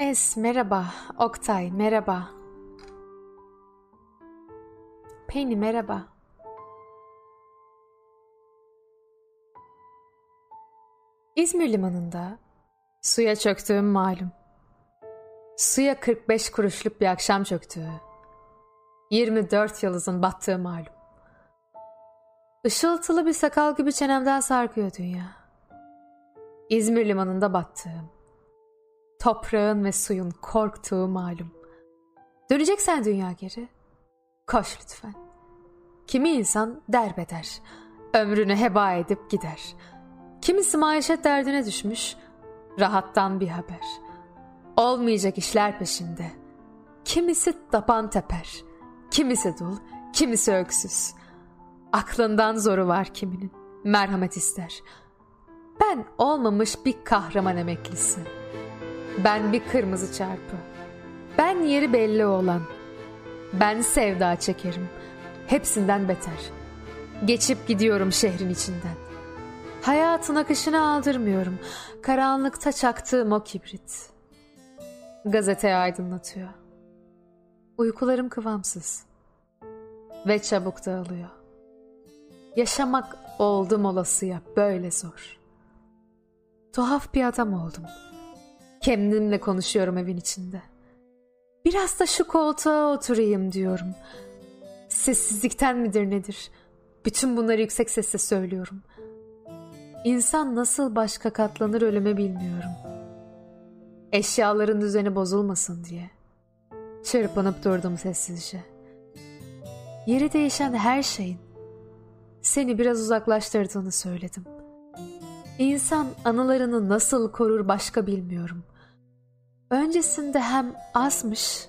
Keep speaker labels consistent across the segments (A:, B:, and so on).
A: Es merhaba, Oktay merhaba. Penny merhaba. İzmir limanında suya çöktüğüm malum. Suya 45 kuruşluk bir akşam çöktüğü. 24 yıldızın battığı malum. Işıltılı bir sakal gibi çenemden sarkıyor dünya. İzmir limanında battığım. Toprağın ve suyun korktuğu malum. Döneceksen dünya geri. Koş lütfen. Kimi insan derbeder. Ömrünü heba edip gider. Kimisi maişet derdine düşmüş. Rahattan bir haber. Olmayacak işler peşinde. Kimisi tapan teper. Kimisi dul, kimisi öksüz. Aklından zoru var kiminin. Merhamet ister. Ben olmamış bir kahraman emeklisi. Ben bir kırmızı çarpı. Ben yeri belli olan. Ben sevda çekerim. Hepsinden beter. Geçip gidiyorum şehrin içinden. Hayatın akışını aldırmıyorum. Karanlıkta çaktığım o kibrit. Gazeteyi aydınlatıyor. Uykularım kıvamsız. Ve çabuk dağılıyor. Yaşamak oldum olasıya böyle zor. Tuhaf bir adam oldum. Kendimle konuşuyorum evin içinde. Biraz da şu koltuğa oturayım diyorum. Sessizlikten midir nedir? Bütün bunları yüksek sesle söylüyorum. İnsan nasıl başka katlanır ölüme bilmiyorum. Eşyaların düzeni bozulmasın diye. Çırpınıp durdum sessizce. Yeri değişen her şeyin seni biraz uzaklaştırdığını söyledim. İnsan anılarını nasıl korur başka bilmiyorum. Öncesinde hem azmış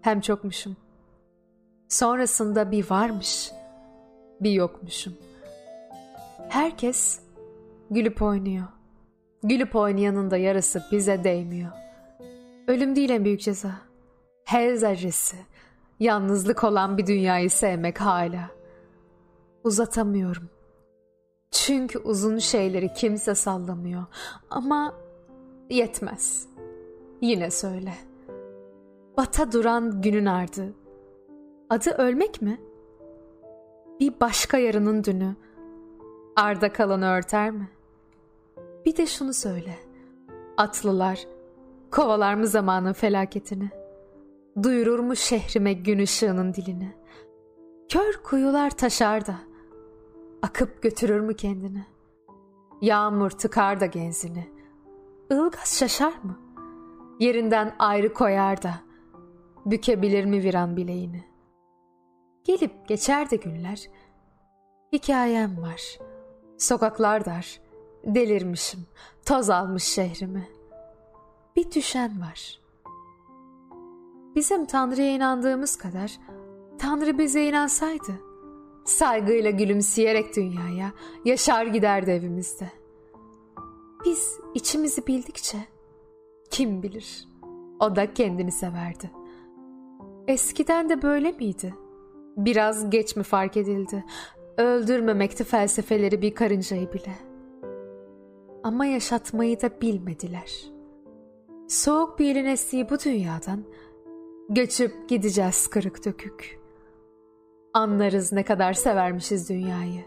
A: hem çokmuşum. Sonrasında bir varmış, bir yokmuşum. Herkes gülüp oynuyor. Gülüp oynayanın da yarısı bize değmiyor. Ölüm değil en büyük ceza. Her zerresi, yalnızlık olan bir dünyayı sevmek hala. Uzatamıyorum. Çünkü uzun şeyleri kimse sallamıyor. Ama yetmez. Yine söyle. Bata duran günün ardı. Adı ölmek mi? Bir başka yarının dünü. Arda kalanı örter mi? Bir de şunu söyle. Atlılar kovalar mı zamanın felaketini? Duyurur mu şehrime gün ışığının dilini? Kör kuyular taşar da akıp götürür mü kendini? Yağmur tıkar da genzini. Ilgaz şaşar mı? Yerinden ayrı koyar da bükebilir mi viran bileğini? Gelip geçer de günler. Hikayem var. Sokaklar dar. Delirmişim. Toz almış şehrimi. Bir düşen var. Bizim Tanrı'ya inandığımız kadar Tanrı bize inansaydı saygıyla gülümseyerek dünyaya yaşar giderdi evimizde. Biz içimizi bildikçe kim bilir o da kendini severdi. Eskiden de böyle miydi? Biraz geç mi fark edildi? Öldürmemekti felsefeleri bir karıncayı bile. Ama yaşatmayı da bilmediler. Soğuk bir elin estiği bu dünyadan göçüp gideceğiz kırık dökük. Anlarız ne kadar severmişiz dünyayı.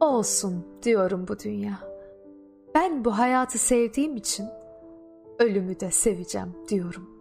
A: Olsun diyorum bu dünya. Ben bu hayatı sevdiğim için ölümü de seveceğim diyorum.